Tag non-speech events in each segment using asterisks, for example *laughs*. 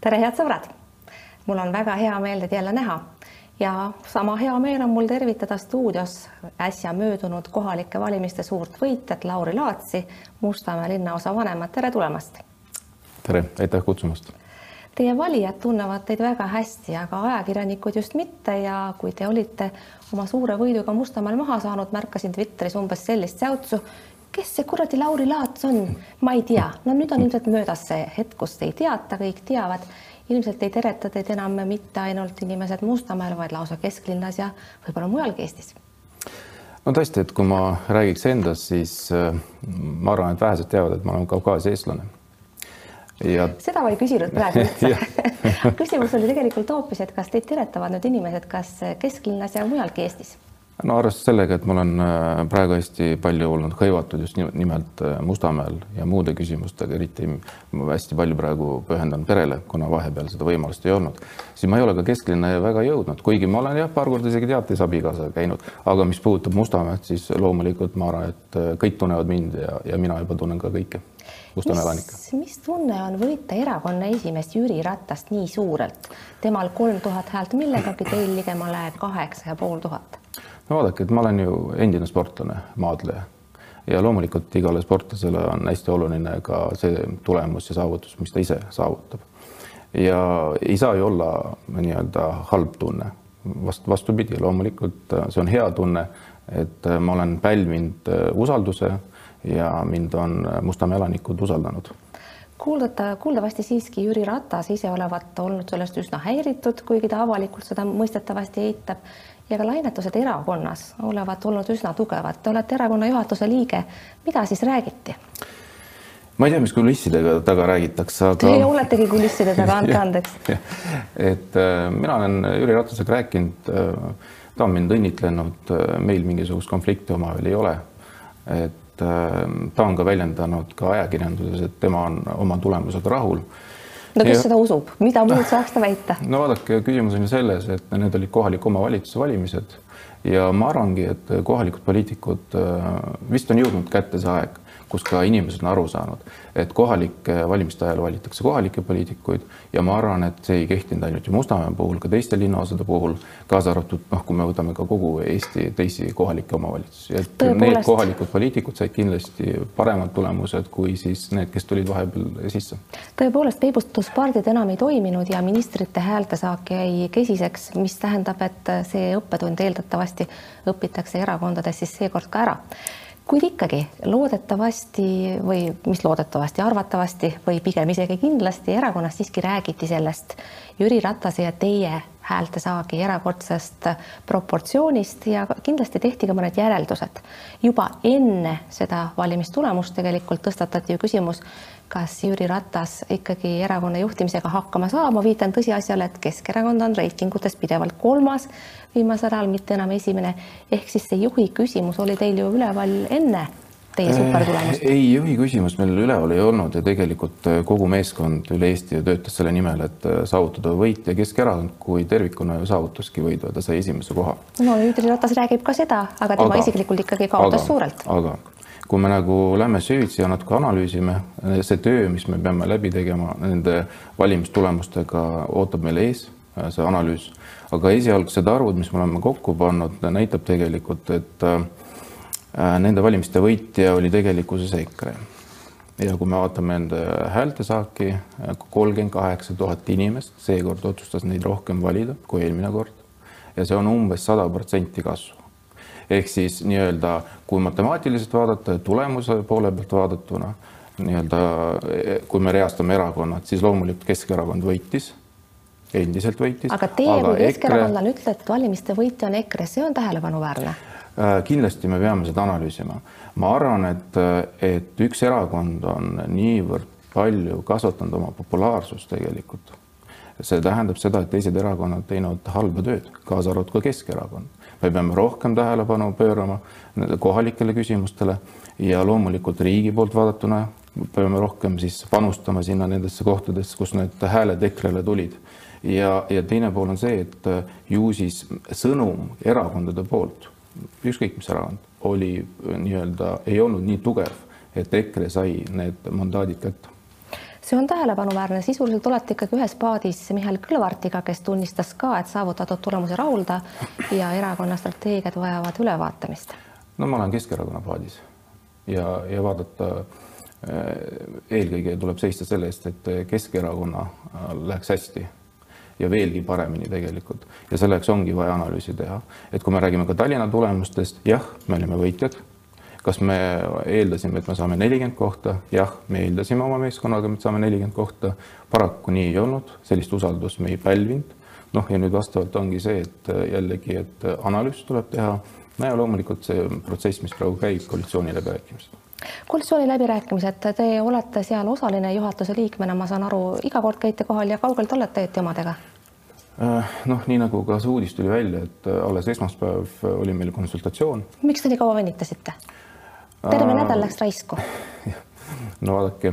tere, head sõbrad! mul on väga hea meel teid jälle näha ja sama hea meel on mul tervitada stuudios äsja möödunud kohalike valimiste suurt võitjat Lauri Laatsi, Mustamäe linnaosa vanemat, tere tulemast! tere, aitäh kutsumast! Teie valijad tunnevad teid väga hästi, aga ajakirjanikud just mitte ja kui te olite oma suure võiduga Mustamäel maha saanud, märkasin Twitteris umbes sellist säutsu, kes see kuradi Lauri Laats on, ma ei tea, no nüüd on ilmselt möödas see hetk, kus ei teata, kõik teavad. ilmselt ei tereta teid enam mitte ainult inimesed Mustamäel, vaid lausa kesklinnas ja võib-olla mujalgi Eestis. no tõesti, et kui ma räägiks endast, siis äh, ma arvan, et vähesed teavad, et ma olen Kaukaasia eestlane ja seda ma ei küsinud praegu üldse *laughs* *laughs* küsimus oli tegelikult hoopis, et kas teid teretavad nüüd inimesed, kas kesklinnas ja mujalgi Eestis? No arvestades sellega, et ma olen äh, praegu hästi palju olnud hõivatud just nimelt äh, Mustamäel ja muude küsimustega, eriti hästi palju praegu pühendan perele, kuna vahepeal seda võimalust ei olnud, siis ma ei ole ka kesklinna väga jõudnud, kuigi ma olen jah, paar korda isegi teatris abikaasaga käinud, aga mis puudutab Mustamäed, siis loomulikult ma arvan, et äh, kõik tunnevad mind ja, ja mina juba tunnen ka kõike Mustamäe elanikke. mis tunne on võita erakonna esimeest Jüri Ratast nii suurelt, temal kolm tuhat häält millegagi, teil ligemale kaheksa ja pool tuhat? No vaadake, et ma olen ju endine sportlane, maadleja. Ja loomulikult igale sportlasele on hästi oluline ka see tulemus ja saavutus, mis ta ise saavutab. ja ei saa ju olla nii-öelda halb tunne, vast vastupidi, loomulikult see on hea tunne, et ma olen pälvinud usalduse ja mind on Mustamäe elanikud usaldanud. Kuuldata, kuuldavasti siiski Jüri Ratas ise olevat olnud sellest üsna häiritud, kuigi ta avalikult seda mõistetavasti eitab ja ka lainetused erakonnas olevat olnud üsna tugevad. Te olete erakonna juhatuse liige, mida siis räägiti? ma ei tea, mis kulissidega taga räägitakse, aga. Teie oletegi kulisside taga, andke *laughs* andeks. et äh, mina olen Jüri Ratasega rääkinud äh,, ta on mind õnnitlenud äh,, meil mingisugust konflikti omavahel ei ole. et et äh, ta on ka väljendanud ka ajakirjanduses, et tema on oma tulemusega rahul. No kes ja, seda usub, mida muud saaks ta väita? no vaadake, küsimus on ju selles, et need olid kohaliku omavalitsuse valimised. Ja ma arvangi, et kohalikud poliitikud äh, vist on jõudnud kätte see aeg kus ka inimesed on aru saanud, et kohalike valimiste ajal valitakse kohalikke poliitikuid ja ma arvan, et see ei kehtinud ainult ju Mustamäe puhul, ka teiste linnaosade puhul, kaasa arvatud noh, kui me võtame ka kogu Eesti teisi kohalikke omavalitsusi, et Tõepoolest. need kohalikud poliitikud said kindlasti paremad tulemused kui siis need, kes tulid vahepeal sisse. tõepoolest, peibutuspardid enam ei toiminud ja ministrite häältesaak jäi kesiseks, mis tähendab, et see õppetund eeldatavasti õpitakse erakondades siis seekord ka ära kuid ikkagi loodetavasti või mis loodetavasti, arvatavasti või pigem isegi kindlasti erakonnas siiski räägiti sellest Jüri Ratase ja teie häältesaagi erakordsest proportsioonist ja kindlasti tehti ka mõned järeldused. juba enne seda valimistulemust tegelikult tõstatati ju küsimus, kas Jüri Ratas ikkagi erakonna juhtimisega hakkama saab, ma viitan tõsiasjale, et Keskerakond on reitingutes pidevalt kolmas viimasel ajal, mitte enam esimene. ehk siis see juhi küsimus oli teil ju üleval enne teie supertulemust? ei, juhi küsimust meil üleval ei olnud ja tegelikult äh, kogu meeskond üle Eesti töötas selle nimel, et äh, saavutada võit ja Keskerakond kui tervikuna ju saavutaski võidu ja ta sai esimese koha. no Jüri Ratas räägib ka seda, aga tema aga, isiklikult ikkagi kaotas aga, suurelt. aga kui me nagu lähme süvitsi ja natuke analüüsime, see töö, mis me peame läbi tegema nende valimistulemustega, ootab meil ees, see analüüs. aga esialgsed arvud, mis me oleme kokku pannud, näitab tegelikult, et äh, nende valimiste võitja oli tegelikkuses EKRE. ja kui me vaatame nende häältesaaki, kolmkümmend kaheksa tuhat inimest seekord otsustas neid rohkem valida kui eelmine kord ja see on umbes sada protsenti kasvu ehk siis nii-öelda, kui matemaatiliselt vaadata, tulemuse poole pealt vaadatuna nii-öelda, kui me reastame erakonnad, siis loomulikult Keskerakond võitis, endiselt võitis. aga teie aga kui keskerakondlane EKRE... ütlete, et valimiste võitja on EKRE, see on tähelepanuväärne äh, kindlasti me peame seda analüüsima. ma arvan, et, et üks erakond on niivõrd palju kasvatanud oma populaarsust tegelikult. see tähendab seda, et teised erakonnad teinud halba tööd, kaasa arvatud ka Keskerakond me peame rohkem tähelepanu pöörama kohalikele küsimustele ja loomulikult riigi poolt vaadatuna peame rohkem siis panustama sinna nendesse kohtadesse, kus need hääled EKRE-le tulid. ja, ja teine pool on see, et ju siis sõnum erakondade poolt, ükskõik mis erakond, oli nii-öelda, ei olnud nii tugev, et EKRE sai need mandaadid kätte see on tähelepanuväärne, sisuliselt olete ikkagi ühes paadis Mihhail Kõlvartiga, kes tunnistas ka, et saavutatud tulemusi rahulda ja erakonna strateegiad vajavad ülevaatamist. no ma olen Keskerakonna paadis ja, ja vaadata eelkõige tuleb seista selle eest, et Keskerakonna läheks hästi ja veelgi paremini tegelikult ja selleks ongi vaja analüüsi teha, et kui me räägime ka Tallinna tulemustest, jah, me olime võitjad. Kas me eeldasime, et me saame nelikümmend kohta? jah, me eeldasime oma meeskonnaga, et saame nelikümmend kohta. paraku nii ei olnud, sellist usaldust me ei pälvinud. noh, ja nüüd vastavalt ongi see, et jällegi, et analüüs tuleb teha. no ja loomulikult see protsess, mis praegu käib, koalitsiooni läbirääkimised koalitsiooni läbirääkimised, te olete seal osaline juhatuse liikmena, ma saan aru, iga kord käite kohal ja kaugel te olete EET omadega? Äh, noh, nii nagu ka see uudis tuli välja, et äh, alles esmaspäev äh, oli meil konsultatsioon. miks te nii kaua venitasite? Terve nädal läks raisku. *laughs* no vaadake,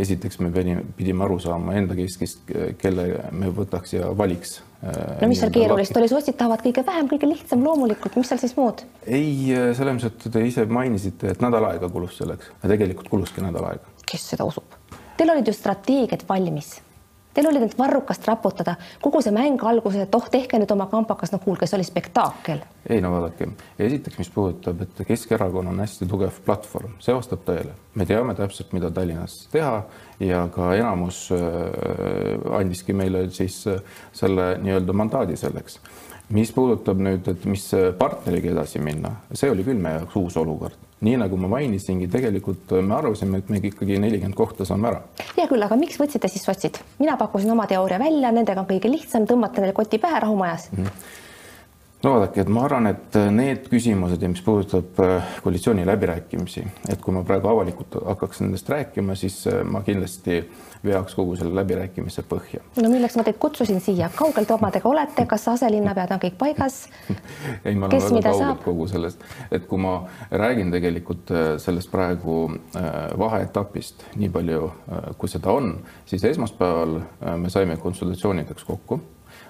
esiteks me pidime, pidime aru saama enda keskist, kelle me võtaks ja valiks. no mis seal keerulist oli, sotsid tahavad kõige vähem, kõige lihtsam loomulikult, mis seal siis muud? ei, selles mõttes, et te ise mainisite, et nädal aega kulus selleks ja tegelikult kuluski nädal aega. kes seda usub? Teil olid ju strateegiad valmis Teil oli nüüd varrukast raputada, kogu see mäng alguses, et oh, tehke nüüd oma kampakas, no kuulge, see oli spektaakel. ei no vaadake, esiteks, mis puudutab, et Keskerakonnal on hästi tugev platvorm, see vastab tõele. me teame täpselt, mida Tallinnas teha ja ka enamus äh, andiski meile siis äh, selle nii-öelda mandaadi selleks mis puudutab nüüd, et mis partneriga edasi minna, see oli küll meie jaoks uus olukord nii nagu ma mainisingi, tegelikult me arvasime, et me ikkagi nelikümmend kohta saame ära. hea küll, aga miks võtsite siis sotsid? mina pakkusin oma teooria välja, nendega on kõige lihtsam tõmmata neile koti pähe rahumajas mm. -hmm no vaadake, et ma arvan, et need küsimused ja mis puudutab äh, koalitsiooni läbirääkimisi, et kui ma praegu avalikult hakkaks nendest rääkima, siis äh, ma kindlasti veaks kogu selle läbirääkimise põhja. no milleks ma teid kutsusin siia, kaugel te omadega olete, kas aselinnapead on kõik paigas? *laughs* ei, ma olen väga kaugel kogu sellest, et kui ma räägin tegelikult äh, sellest praegu vaheetapist, nii palju kui seda on, siis esmaspäeval me saime konsultatsioonideks kokku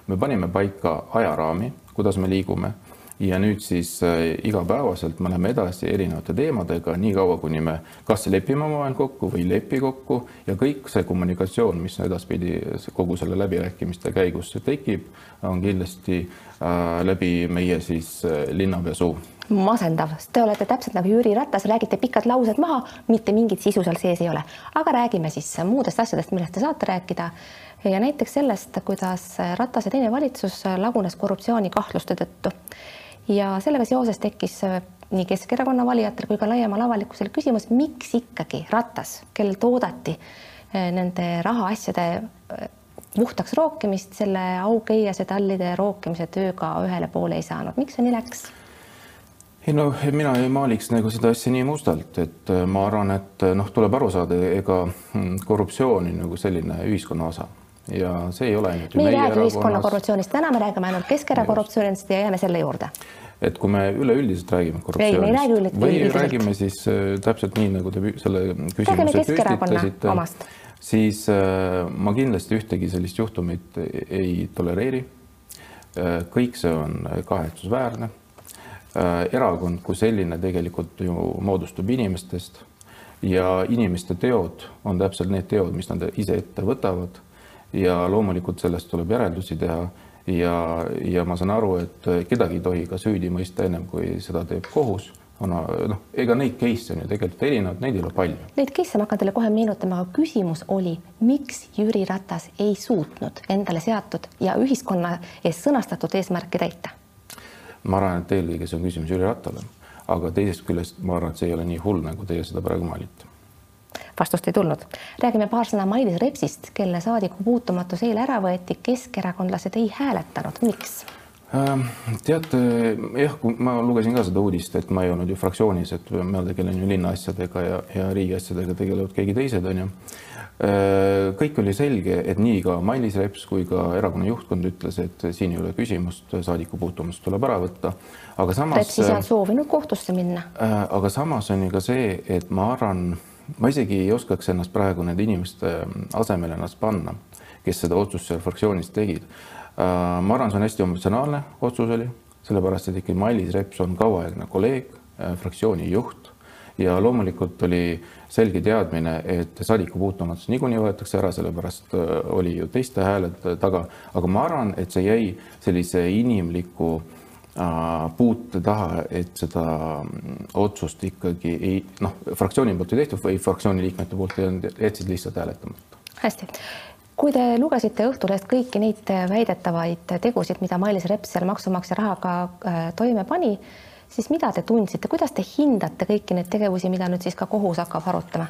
me panime paika ajaraami, kuidas me liigume. Ja nüüd siis äh, igapäevaselt me läheme edasi erinevate teemadega, niikaua kuni me kas lepime omavahel kokku või ei lepi kokku ja kõik see kommunikatsioon, mis edaspidi kogu selle läbirääkimiste käigus tekib, on kindlasti äh, läbi meie siis äh, linnapea suu masendav, sest te olete täpselt nagu Jüri Ratas, räägite pikad laused maha, mitte mingit sisu seal sees ei ole. aga räägime siis muudest asjadest, millest te saate rääkida ja näiteks sellest, kuidas Ratase teine valitsus lagunes korruptsioonikahtluste tõttu. ja sellega seoses tekkis nii Keskerakonna valijatel kui ka laiemal avalikkusel küsimus, miks ikkagi Ratas, kellel toodati eh, nende rahaasjade eh, puhtaks rookimist, selle aukeiase tallide rookimise tööga ühele poole ei saanud, miks see nii läks? ei no mina ei maaliks nagu seda asja nii mustalt, et eh, ma arvan, et noh, tuleb aru saada, ega mm, korruptsioon on nagu selline ühiskonna osa ja see ei ole ainult me ei räägi ühiskonna korruptsioonist, täna me räägime ainult Keskerakonna korruptsioonist ja jääme selle juurde. et kui me üleüldiselt räägime korruptsioonist või räägime siis äh, täpselt nii, nagu te selle küsimuse püstitasite, siis äh, ma kindlasti ühtegi sellist juhtumit ei tolereeri. Äh,. kõik see on kahetsusväärne. Erakond kui selline tegelikult ju moodustub inimestest ja inimeste teod on täpselt need teod, mis nad ise ette võtavad ja loomulikult sellest tuleb järeldusi teha ja, ja ma saan aru, et kedagi ei tohi ka süüdi mõista ennem kui seda teeb kohus kuna noh, ega neid case'e on ju tegelikult erinevaid, neid ei ole palju. Neid case'e ma hakkan teile kohe meenutama, aga küsimus oli, miks Jüri Ratas ei suutnud endale seatud ja ühiskonna ees sõnastatud eesmärke täita? ma arvan, et eelkõige see on küsimus Jüri Rattale, aga teisest küljest ma arvan, et see ei ole nii hull, nagu teie seda praegu maalite vastust ei tulnud. räägime paar sõna Mailis Repsist, kelle saadiku puutumatus eile ära võeti, keskerakondlased ei hääletanud, miks? Ähm, teate jah, kui ma lugesin ka seda uudist, et ma ei olnud ju fraktsioonis, et ma tegelen ju linna asjadega ja, ja riigi asjadega tegelevad keegi teised, onju. Äh, kõik oli selge, et nii ka Mailis Reps kui ka erakonna juhtkond ütles, et siin ei ole küsimust, saadiku puutumatust tuleb ära võtta. aga samas. Reps ise on soovinud kohtusse minna. Äh, aga samas on ju ka see, et ma arvan ma isegi ei oskaks ennast praegu nende inimeste ähm, asemele ennast panna, kes seda otsust seal fraktsioonis tegid. Äh, ma arvan, see on hästi emotsionaalne otsus oli, sellepärast et ikkagi Mailis Reps on kauaaegne kolleeg, äh, fraktsiooni juht ja loomulikult oli selge teadmine, et saadikupuutumatus niikuinii võetakse ära, sellepärast äh, oli ju teiste hääled taga, aga ma arvan, et see jäi sellise inimliku äh, puute taha, et seda mm, otsust ikkagi ei noh, fraktsiooni poolt ei tehtud või fraktsiooni liikmete poolt ei olnud, jätsid lihtsalt hääletamata. hästi kui te lugesite Õhtulehest kõiki neid väidetavaid tegusid, mida Mailis Reps seal maksumaksja rahaga äh, toime pani, siis mida te tundsite, kuidas te hindate kõiki neid tegevusi, mida nüüd siis ka kohus hakkab arutama?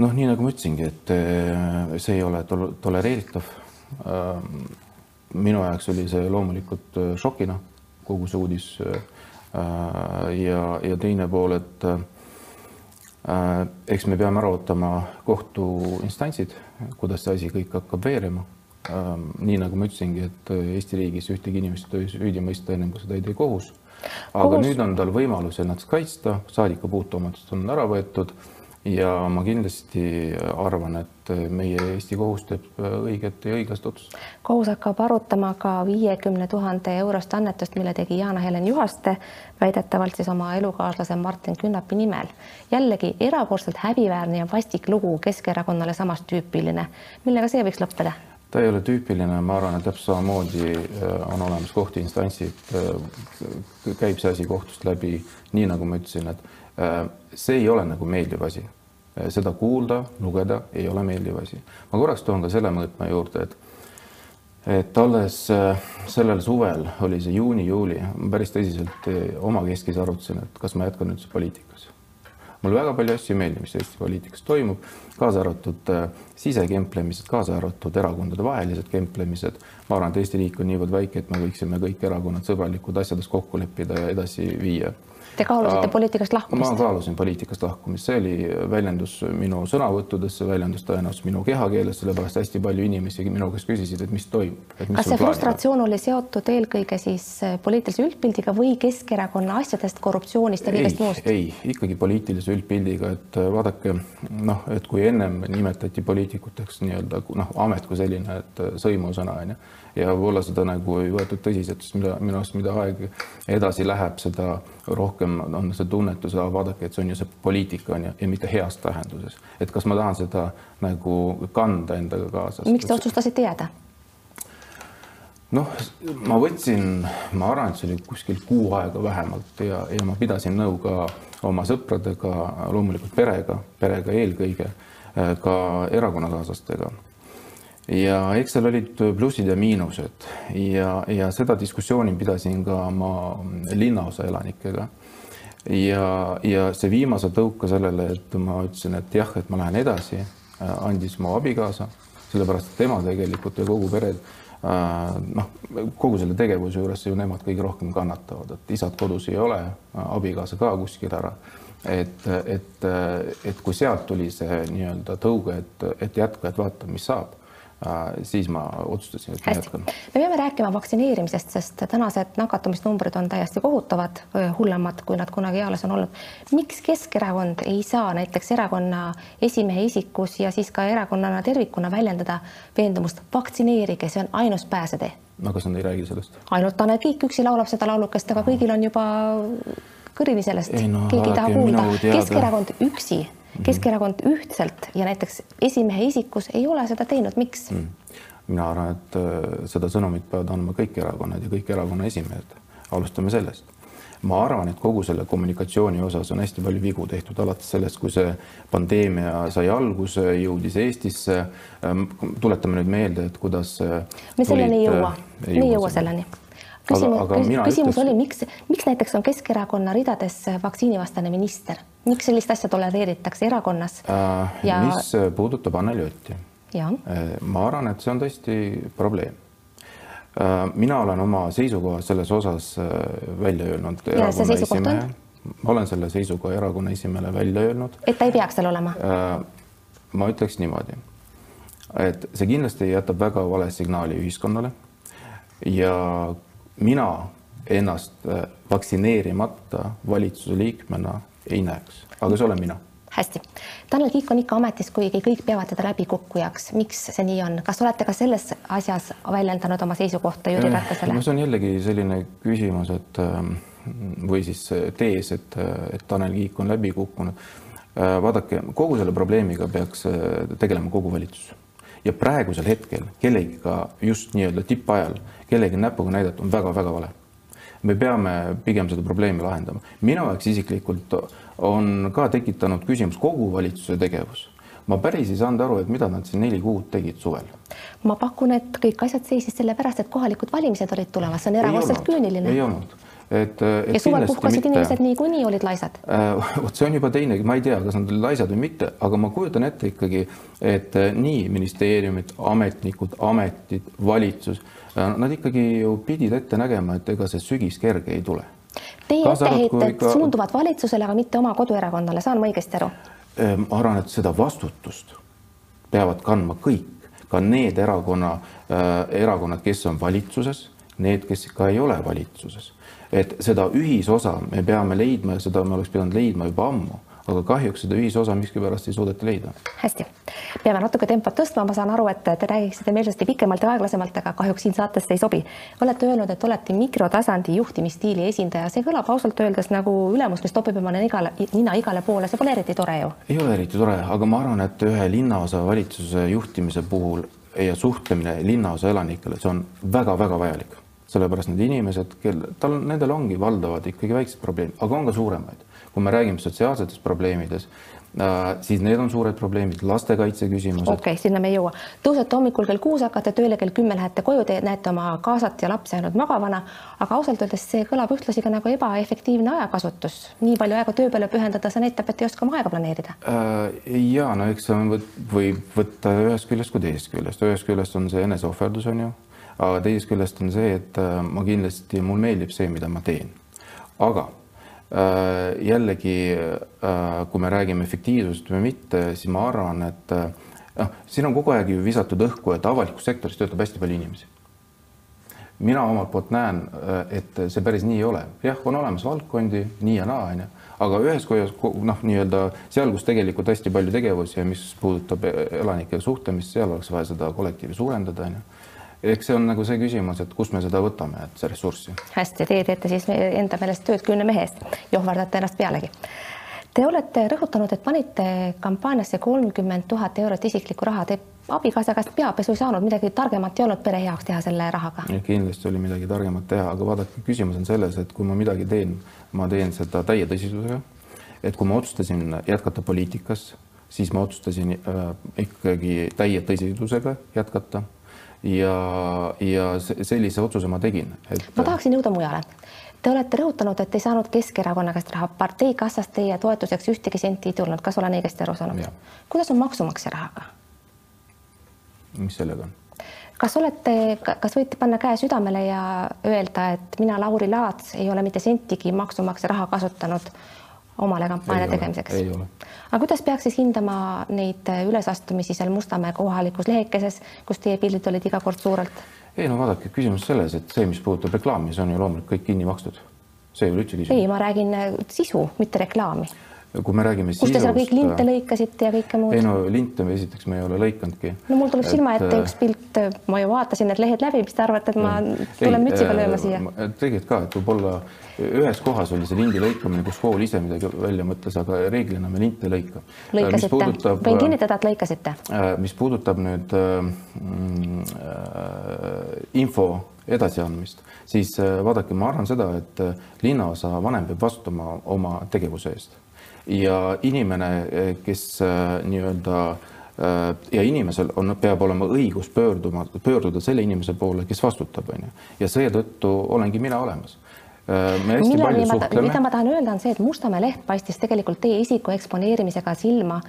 noh, nii nagu ma ütlesingi, et äh, see ei ole tol tolereeritav. Ähm, minu jaoks oli see loomulikult äh, šokina, kogu see uudis. ja, ja teine pool, et eks me peame ära ootama kohtuinstantsid kuidas see asi kõik hakkab veerema. Ähm, nii nagu ma ütlesingi, et äh, Eesti riigis ühtegi inimest ei süüdi mõista, ennem kui seda ei tee kohus. aga kohus. nüüd on tal võimalus ennast kaitsta, saadiku puutumatus on ära võetud ja ma kindlasti arvan, et meie Eesti kohus teeb õiget ja õiglast otsust. kohus hakkab arutama ka viiekümne tuhande eurost annetust, mille tegi Jana-Helen Juhaste väidetavalt siis oma elukaaslase Martin Künnapi nimel. jällegi erakordselt häbiväärne ja vastik lugu Keskerakonnale samast tüüpiline. millega see võiks lõppeda? ta ei ole tüüpiline, ma arvan, et täpselt samamoodi äh, on olemas kohtuinstantsid, äh, käib see asi kohtust läbi, nii nagu ma ütlesin, et see ei ole nagu meeldiv asi. Äh, seda kuulda, lugeda ei ole meeldiv asi. ma korraks toon ka selle mõõtme juurde, et et alles äh, sellel suvel oli see juuni-juuli, ma päris tõsiselt omakeskis arutasin, et kas ma jätkan üldse poliitikas. mulle väga palju asju ei meeldi, mis Eesti poliitikas toimub, kaasa arvatud sisekemplemised, kaasa arvatud erakondade vahelised kemplemised. ma arvan, et Eesti riik on niivõrd väike, et me võiksime kõik erakonnad sõbralikud asjades kokku leppida ja edasi viia Te kaalusite poliitikast lahkumist? ma kaalusin poliitikast lahkumist, see oli väljendus minu sõnavõttudes, see väljendus tõenäoliselt minu kehakeeles, sellepärast hästi palju inimesi minu käest küsisid, et mis toimub. kas see frustratsioon oli seotud eelkõige siis äh, poliitilise üldpildiga või Keskerakonna asjadest, korruptsioonist ja kõigest muust? ei, ikkagi poliitilise üldpildiga, et äh, vaadake noh, et kui ennem nimetati poliitikuteks nii-öelda noh, amet kui selline, et äh, sõimusõna on ju ja võib-olla seda nagu ei võetud tõsiselt, sest mida minu arust, mida aeg edasi läheb, seda rohkem on see tunnetus, vaadake, et see on ju see poliitika on ju, ja mitte heas tähenduses. et kas ma tahan seda nagu kanda endaga kaasa. miks te otsustasite jääda? noh, ma võtsin, ma arvan, et see oli kuskil kuu aega vähemalt ja, ja ma pidasin nõu ka oma sõpradega, loomulikult perega, perega eelkõige, ka erakonnakaaslastega ja eks seal olid plussid ja miinused ja, ja seda diskussiooni pidasin ka oma linnaosa elanikega. Ja, ja see viimase tõuka sellele, et ma ütlesin, et jah, et ma lähen edasi, andis mu abikaasa, sellepärast et tema tegelikult ja kogu pere noh, kogu selle tegevuse juures ju nemad kõige rohkem kannatavad, et isad kodus ei ole, abikaasa ka kuskil ära. Et, et, et kui sealt tuli see nii-öelda tõuge, et, et jätka, et vaata, mis saab. Äh, siis ma otsustasin, et jätkan. me peame rääkima vaktsineerimisest, sest tänased nakatumisnumbrid on täiesti kohutavad, hullemad, kui nad kunagi eales on olnud. miks Keskerakond ei saa näiteks erakonna esimehe isikus ja siis ka erakonnana tervikuna väljendada veendumust, vaktsineerige, see on ainus pääsetee? no kas nad ei räägi sellest? ainult Tanel Kiik üksi laulab seda laulukest, aga kõigil on juba kõrini sellest, no, keegi ei taha kuulda. Keskerakond üksi. Keskerakond ühtselt ja näiteks esimehe isikus ei ole seda teinud, miks mm.? mina arvan, et äh, seda sõnumit peavad andma kõik erakonnad ja kõik erakonna esimehed. alustame sellest. ma arvan, et kogu selle kommunikatsiooni osas on hästi palju vigu tehtud, alates sellest, kui see pandeemia sai alguse, jõudis Eestisse. Ähm, tuletame nüüd meelde, et kuidas. me selleni ei jõua, me ei jõua selleni küsimus, küsimus ütleks... oli, miks, miks näiteks on Keskerakonna ridades vaktsiinivastane minister, miks sellist asja tolereeritakse erakonnas äh,? Ja... mis puudutab Anneli Otti, äh, ma arvan, et see on tõesti probleem äh,. mina olen oma seisukoha selles osas äh, välja öelnud. ma olen selle seisukoha erakonna esimehele välja öelnud. et ta ei peaks seal olema äh,? ma ütleks niimoodi, et see kindlasti jätab väga vale signaali ühiskonnale ja mina ennast äh, vaktsineerimata valitsuse liikmena ei näeks, aga see olen mina hästi, Tanel Kiik on ikka ametis, kuigi kõik peavad teda läbikukkujaks. miks see nii on, kas olete ka selles asjas väljendanud oma seisukohta Jüri äh, Ratasele? no see on jällegi selline küsimus, et ähm, või siis tees, et, et Tanel Kiik on läbi kukkunud. vaadake, kogu selle probleemiga peaks tegelema kogu valitsus ja praegusel hetkel kellegiga just nii-öelda tippajal kellegi näpuga näidata on väga-väga vale. Me peame pigem seda probleemi lahendama. minu jaoks isiklikult on ka tekitanud küsimus kogu valitsuse tegevus ma päris ei saanud aru, et mida nad siin neli kuud tegid suvel. ma pakun, et kõik asjad seisid sellepärast, et kohalikud valimised olid tulemas, see on erakordselt küüniline. ei olnud et, et. ja suvel puhkasid inimesed niikuinii olid laisad äh,. vot see on juba teine, ma ei tea, kas nad olid laisad või mitte, aga ma kujutan ette ikkagi, et nii ministeeriumid, ametnikud, ametid, valitsus, nad ikkagi ju pidid ette nägema, et ega see sügis kerge ei tule. Teie etteheited ikka... suunduvad valitsusele, aga mitte oma koduerakonnale, saan ma õigesti aru? Äh, ma arvan, et seda vastutust peavad kandma kõik, ka need erakonna äh,, erakonnad, kes on valitsuses, need, kes ka ei ole valitsuses et seda ühisosa me peame leidma ja seda me oleks pidanud leidma juba ammu, aga kahjuks seda ühisosa miskipärast ei suudeta leida. hästi, peame natuke tempot tõstma, ma saan aru, et te räägiksite meelsasti pikemalt ja aeglasemalt, aga kahjuks siin saates see ei sobi. olete öelnud, et olete mikrotasandi juhtimisstiili esindaja, see kõlab ausalt öeldes nagu ülemus, mis topib oma igale, nina igale poole, see pole eriti tore ju. ei ole eriti tore, aga ma arvan, et ühe linnaosa valitsuse juhtimise puhul ja suhtlemine linnaosa elanikele, see on väga-väga vajalik sellepärast need inimesed, kel, tal, nendel ongi valdavad ikkagi väiksed probleemid, aga on ka suuremaid. Kui me räägime sotsiaalsetest probleemidest, äh, siis need on suured probleemid, lastekaitse küsimused. okei okay,, sinna me ei jõua. tõusete hommikul kell kuus, hakkate tööle kell kümme, lähete koju, te näete oma kaasat ja lapsi ainult magavana, aga ausalt öeldes see kõlab ühtlasi ka nagu ebaefektiivne ajakasutus. nii palju aega töö peale pühendada, see näitab, et ei oska oma aega planeerida äh,. ja no eks see on, võib võtta ühest küljest kui teisest küljest, ühest küljest on see eneseohverdus on ju aga teisest küljest on see, et äh, ma kindlasti, mul meeldib see, mida ma teen. aga jällegi, äh, kui me räägime efektiivsusest või mitte, siis ma arvan, et noh, siin on kogu aeg ju visatud õhku, et avalikus sektoris töötab hästi palju inimesi. mina omalt poolt näen, et see päris nii ei ole. jah, on olemas valdkondi nii ja naa, onju, aga ühes kohas noh, nii-öelda seal, kus tegelikult hästi palju tegevusi ja mis puudutab elanikega suhtlemist, seal oleks vaja seda kollektiivi suurendada, onju eks see on nagu see küsimus, et kust me seda võtame, et see ressurssi. hästi, teie teete siis enda meelest tööd kümne mehe eest, johverdate ennast pealegi. Te olete rõhutanud, et panite kampaaniasse kolmkümmend tuhat eurot isiklikku raha, te abikaasa käest peapesu ei saanud, midagi targemat ei olnud pere heaks teha selle rahaga? kindlasti oli midagi targemat teha, aga vaadake, küsimus on selles, et kui ma midagi teen, ma teen seda täie tõsidusega. et kui ma otsustasin jätkata poliitikas, siis ma otsustasin äh, ikkagi täie tõsidusega jätkata ja, ja sellise otsuse ma tegin et.... ma tahaksin jõuda mujale. Te olete rõhutanud, et ei saanud Keskerakonna käest raha, parteikassast teie toetuseks ühtegi senti ei tulnud, kas olen õigesti aru saanud? kuidas on maksumaksja rahaga? mis sellega on? kas olete, kas võite panna käe südamele ja öelda, et mina, Lauri Laats, ei ole mitte sentigi maksumaksja raha kasutanud omale kampaania tegemiseks. aga kuidas peaks siis hindama neid ülesastumisi seal Mustamäe kohalikus lehekeses, kus teie pildid olid iga kord suurelt? ei no vaadake, küsimus selles, et see, mis puudutab reklaami, see on ju loomulikult kõik kinni makstud. see ei ole üldse küsimus. ei, ma räägin sisu, mitte reklaami kui me räägime kus te seal kõik linte lõikasite ja kõike muud? ei no linte me esiteks me ei ole lõikanudki. no mul tuleb et... silma ette üks pilt, ma ju vaatasin need lehed läbi, mis te arvate, et ma tulen mütsiga lööma siia? tegelikult ka, et võib-olla ühes kohas oli see lindi lõikamine, kus kool ise midagi välja mõtles, aga reeglina me linte ei lõika. lõikasite, võin kinnitada, et lõikasite. Äh, mis puudutab nüüd äh, mm, äh, info edasiandmist, siis äh, vaadake, ma arvan seda, et linnaosa vanem peab vastutama oma tegevuse eest ja inimene, kes äh, nii-öelda äh, ja inimesel on, peab olema õigus pöörduma, pöörduda selle inimese poole, kes vastutab, on ju, ja seetõttu olengi mina olemas me hästi Millal palju suhtleme. mida ma tahan öelda, on see, et Mustamäe leht paistis tegelikult teie isiku eksponeerimisega silma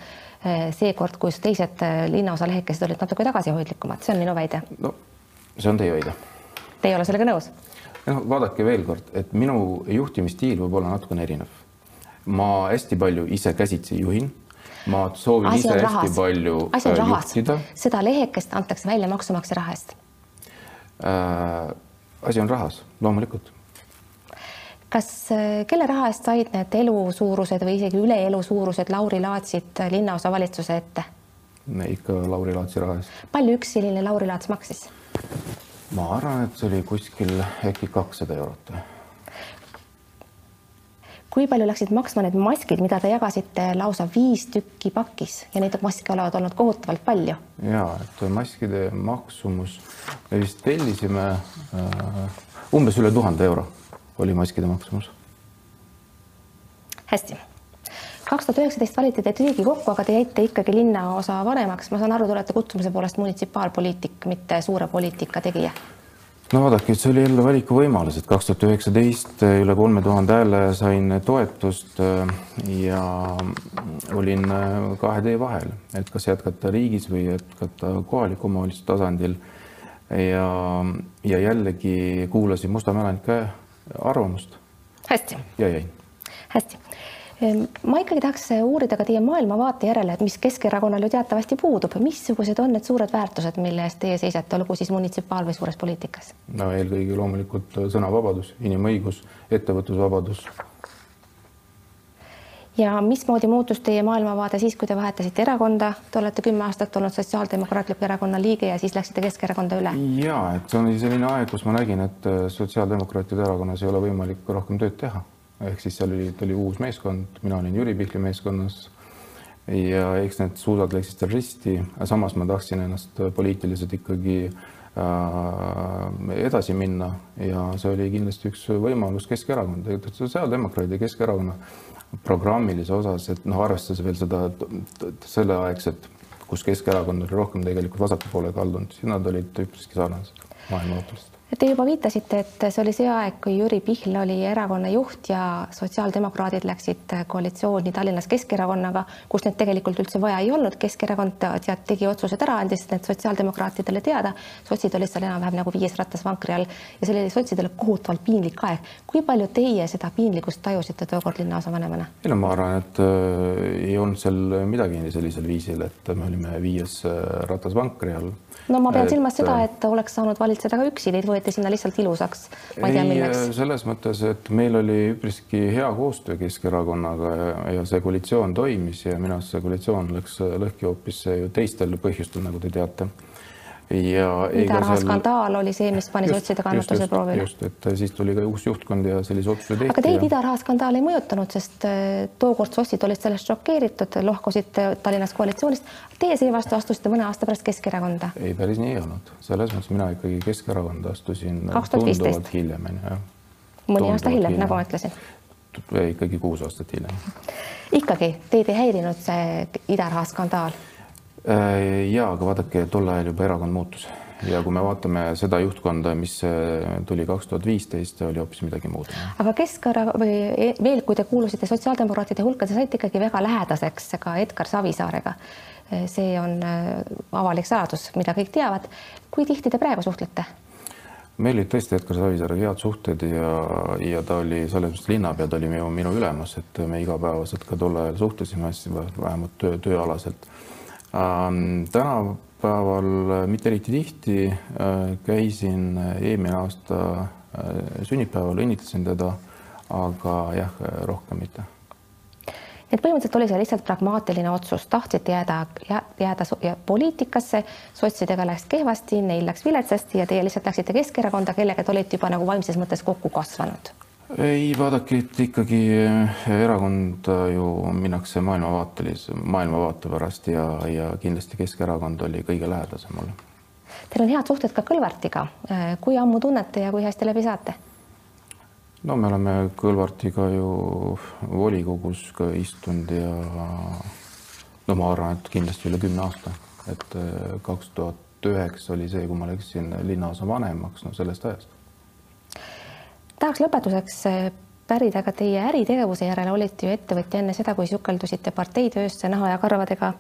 seekord, kus teised linnaosa lehekesed olid natuke tagasihoidlikumad, see on minu väide. no see on teie väide. Te ei ole sellega nõus? noh, vaadake veel kord, et minu juhtimisstiil võib olla natukene erinev ma hästi palju ise käsitsi juhin ma soovin ise hästi palju äh, juhtida. seda lehekest antakse välja maksumaksja raha eest äh,. asi on rahas, loomulikult. kas, äh, kelle raha eest said need elusuurused või isegi üle elu suurused Lauri Laatsid linnaosavalitsuse ette? ikka Lauri Laatsi raha eest. palju üks selline Lauri Laats maksis? ma arvan, et see oli kuskil äkki kakssada eurot kui palju läksid maksma need maskid, mida te jagasite lausa viis tükki pakis ja neid maske olevat olnud kohutavalt palju? ja, et maskide maksumus, me vist tellisime äh, umbes üle tuhande euro oli maskide maksumus. hästi kaks tuhat üheksateist valiti teid Riigikokku, aga te jäite ikkagi linnaosa vanemaks. ma saan aru, te olete kutsumise poolest munitsipaalpoliitik, mitte suure poliitika tegija no vaadake, see oli jälle valikuvõimalus, et kaks tuhat üheksateist üle kolme tuhande hääle sain toetust äh, ja olin äh, kahe tee vahel, et kas jätkata riigis või jätkata kohaliku omavalitsuse tasandil. ja, ja jällegi kuulasin Mustamäe elanike arvamust. hästi. ja jäin. hästi ma ikkagi tahaks uurida ka teie maailmavaate järele, et mis Keskerakonnal ju teatavasti puudub, missugused on need suured väärtused, mille eest teie seisate, olgu siis munitsipaal või suures poliitikas? no eelkõige loomulikult sõnavabadus, inimõigus, ettevõtlusvabadus. ja mismoodi muutus teie maailmavaade siis, kui te vahetasite erakonda, te olete kümme aastat olnud Sotsiaaldemokraatliku Erakonna liige ja siis läksite Keskerakonda üle? ja et see oli selline aeg, kus ma nägin, et Sotsiaaldemokraatide Erakonnas ei ole võimalik rohkem tööd teha ehk siis seal oli, oli uus meeskond, mina olin Jüri Pihli meeskonnas. Ja eks need suusad läksid seal risti, samas ma tahtsin ennast poliitiliselt ikkagi äh, edasi minna. Ja see oli kindlasti üks võimalus Keskerakond, sotsiaaldemokraadid ja Keskerakonna programmilise osas, et noh, arvestades veel seda selleaegset, kus Keskerakond oli rohkem tegelikult vasaku poole kaldunud, siis nad olid üpriski sarnased maailmavaateliselt Te juba viitasite, et see oli see aeg, kui Jüri Pihl oli erakonna juht ja sotsiaaldemokraadid läksid koalitsiooni Tallinnas Keskerakonnaga, kus neid tegelikult üldse vaja ei olnud. Keskerakond tead tegi otsused ära, andis need sotsiaaldemokraatidele teada. sotsid olid seal enam-vähem nagu viies rattas vankri all ja see oli sotsidele kohutavalt piinlik aeg. kui palju teie seda piinlikkust tajusite tookord linnaosavanemana? ei no ma arvan, et äh, ei olnud seal midagi sellisel viisil, et me olime viies äh, rattas vankri all no ma pean et, silmas seda, et oleks saanud valitseda ka üksi, teid võeti sinna lihtsalt ilusaks. ei milleks. selles mõttes, et meil oli üpriski hea koostöö Keskerakonnaga ja, ja see koalitsioon toimis ja minu arust see koalitsioon läks lõhki hoopis teistel põhjustel, nagu te teate ja idaraha seal... skandaal oli see, mis pani sotside kannatuse proovile. just, et siis tuli ka uus juhtkond ja sellise otsuse tehti. aga teid ja... idaraha skandaal ei mõjutanud, sest äh, tookord sotsid olid sellest šokeeritud, lohkusid Tallinnas koalitsioonist. Teie seevastu astusite mõne aasta pärast Keskerakonda. ei, päris nii ei olnud, selles mõttes mina ikkagi Keskerakonda astusin tunduvalt hiljem, onju, jah. mõni aasta hiljem, nagu ma ütlesin. ikkagi kuus aastat hiljem. ikkagi teid ei häirinud see idaraha skandaal Äh, ja aga vaadake, tol ajal juba erakond muutus ja kui me vaatame seda juhtkonda, mis äh, tuli kaks tuhat viisteist, oli hoopis midagi muud. aga Keskerakond või e, veel, kui te kuulusite sotsiaaldemokraatide hulka, te saite ikkagi väga lähedaseks ka Edgar Savisaarega. Äh, see on avalik saladus, mida kõik teavad. kui tihti te praegu suhtlete? meil olid tõesti Edgar Savisaarega head suhted ja, ja ta oli selles mõttes linnapea, ta oli minu, minu ülemus, et me igapäevaselt ka tol ajal suhtlesime vähemalt töö, tööalaselt tänapäeval äh, mitte eriti tihti, äh, käisin äh, eelmine aasta sünnipäeval, õnnitlesin teda, aga jah, rohkem mitte. Et põhimõtteliselt oli see lihtsalt pragmaatiline otsus, tahtsite jääda, jääda poliitikasse, sotsidega läks kehvasti, neil läks viletsasti ja teie lihtsalt läksite Keskerakonda, kellega te olite juba nagu vaimses mõttes kokku kasvanud ei, vaadake, et ikkagi eh, erakonda ju minnakse maailmavaatelis, maailmavaate pärast ja, ja kindlasti Keskerakond oli kõige lähedasem mulle. Teil on head suhted ka Kõlvartiga. Eh, kui ammu tunnete ja kui hästi läbi saate? no me oleme Kõlvartiga ju volikogus ka istunud ja no ma arvan, et kindlasti üle kümne aasta, et eh, kaks tuhat üheksa oli see, kui ma läksin linnaosa vanemaks, no sellest ajast tahaks lõpetuseks eh, pärida ka teie äritegevuse järele, olite ju ettevõtja enne seda, kui sukeldusite parteitöösse naha ja karvadega.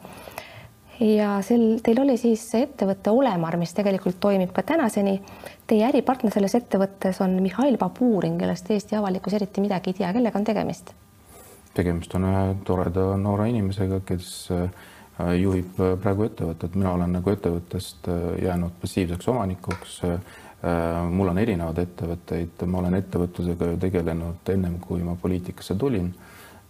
ja sel, teil oli siis ettevõte Olemar, mis tegelikult toimib ka tänaseni. Teie äripartner selles ettevõttes on Mihhail Baburin, kellest Eesti avalikkus eriti midagi ei tea, kellega on tegemist? tegemist on ühe toreda noore inimesega, kes eh, juhib praegu ettevõtet, mina olen nagu ettevõttest jäänud passiivseks omanikuks Äh, mul on erinevaid ettevõtteid, ma olen ettevõtlusega ju tegelenud ennem, kui ma poliitikasse tulin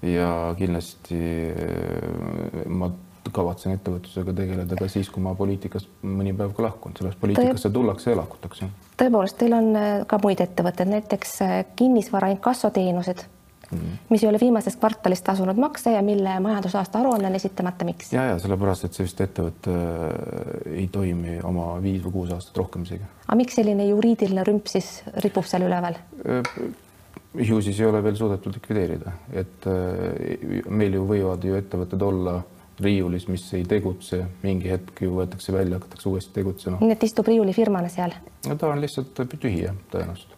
ja kindlasti äh, ma kavatsen ettevõtlusega tegeleda ka siis, kui ma poliitikast mõni päev ka lahkun, sellest poliitikasse tullakse ja lahkutakse. tõepoolest, teil on äh, ka muid ettevõtteid, näiteks kinnisvara inkassoteenused. Mm., mis ei ole viimases kvartalis tasunud makse ja mille majandusaasta aruanne on esitamata, miks? ja, ja sellepärast, et see vist ettevõte äh, ei toimi oma viis või kuus aastat rohkem isegi. aga miks selline juriidiline rümp siis ripub seal üleval? Äh, ju siis ei ole veel suudetud likvideerida, et äh, meil ju võivad ju ettevõtted olla riiulis, mis ei tegutse, mingi hetk ju võetakse välja, hakatakse uuesti tegutsema. nii et istub riiulifirmana seal? no ta on lihtsalt tühi jah, tõenäoliselt.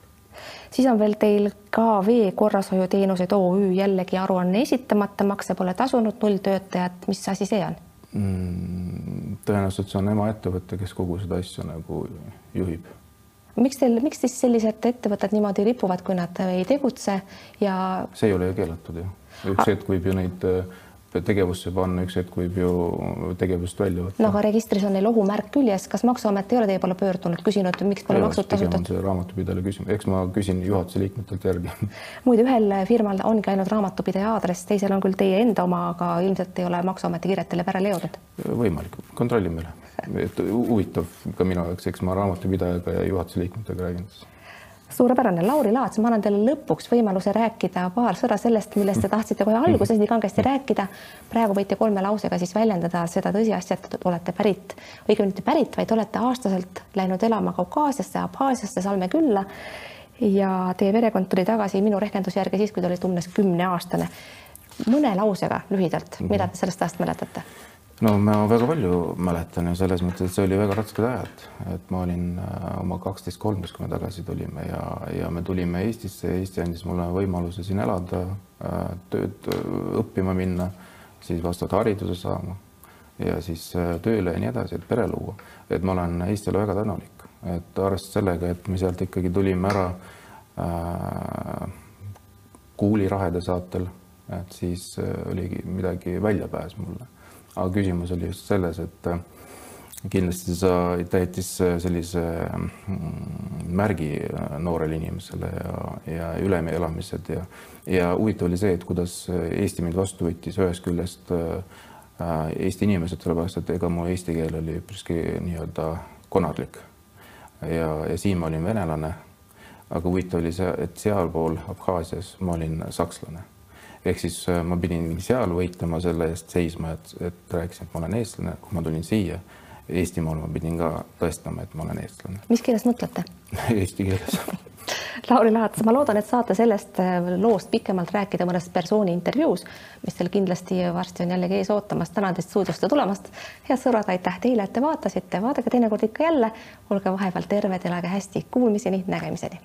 Siis on veel teil ka vee korrashoiuteenused OÜ jällegi aruanne esitamata, makse pole tasunud, null töötajat, mis asi see on mm,? tõenäoliselt see on emaettevõte, kes kogu seda asja nagu juhib miks teil, miks siis sellised ettevõtted niimoodi ripuvad, kui nad ei tegutse ja? see ei ole ju keelatud ju, üks hetk võib ju neid äh, tegevusse panna, üks hetk võib ju tegevust välja võtta. no aga registris on neil ohumärk küljes, kas Maksuamet ei ole teie poole pöördunud, küsinud, miks pole maksud tasutud? raamatupidajale küsimus, eks ma küsin juhatuse liikmetelt järgi *laughs* muide, ühel firmal ongi ainult raamatupidaja aadress, teisel on küll teie enda oma, aga ilmselt ei ole Maksuameti kirjad teile pärale jõudnud. võimalik, kontrollime üle. et huvitav ka minu jaoks, eks ma raamatupidajaga ja juhatuse liikmetega räägin siis suurepärane, Lauri Laats, ma annan teile lõpuks võimaluse rääkida paar sõna sellest, millest te tahtsite kohe alguses nii kangesti rääkida. praegu võite kolme lausega siis väljendada seda tõsiasja, et olete pärit, õigemini mitte pärit, vaid olete aastaselt läinud elama Kaukaasiasse, Abhaasiasse, Salme külla. ja teie perekond tuli tagasi minu rehkenduse järgi siis, kui te olite umbes kümneaastane. mõne lausega lühidalt, mida te sellest ajast mäletate? No ma väga palju mäletan ja selles mõttes, et see oli väga rasked ajad, et ma olin äh, oma kaksteist, kolmteist, kui me tagasi tulime ja, ja me tulime Eestisse, Eesti andis mulle võimaluse siin elada, äh, tööd äh, õppima minna, siis vastavalt hariduse saama ja siis tööle ja nii edasi, et pere luua. et ma olen Eestile väga tänulik, et arvestades sellega, et me sealt ikkagi tulime ära äh, kuulirahede saatel, et siis oligi midagi väljapääs mulle aga küsimus oli just selles, et äh, kindlasti sa, ta jättis äh, sellise mm, märgi äh, noorele inimesele ja, ja üleelamised ja, ja huvitav oli see, et kuidas Eesti mind vastu võttis ühest küljest Eesti inimesed, sellepärast et ega mu eesti keel oli üpriski nii-öelda konarlik. ja, ja siin ma olin venelane. aga huvitav oli see, et sealpool Abhaasias ma olin sakslane ehk siis äh, ma pidin seal võitlema selle eest seisma, et, et rääkisin, et ma olen eestlane, kui ma tulin siia Eestimaal, ma pidin ka tõestama, et ma olen eestlane. mis keeles mõtlete *laughs* Eesti keeles *laughs* Lauri Laats, ma loodan, et saate sellest äh, loost pikemalt rääkida mõnes persooni intervjuus, mis teil kindlasti varsti on jällegi ees ootamas. tänan teid stuudiosse tulemast. head sõbrad, aitäh teile, et te vaatasite, vaadake teinekord ikka jälle. olge vahepeal terved, elage hästi, kuulmiseni, nägemiseni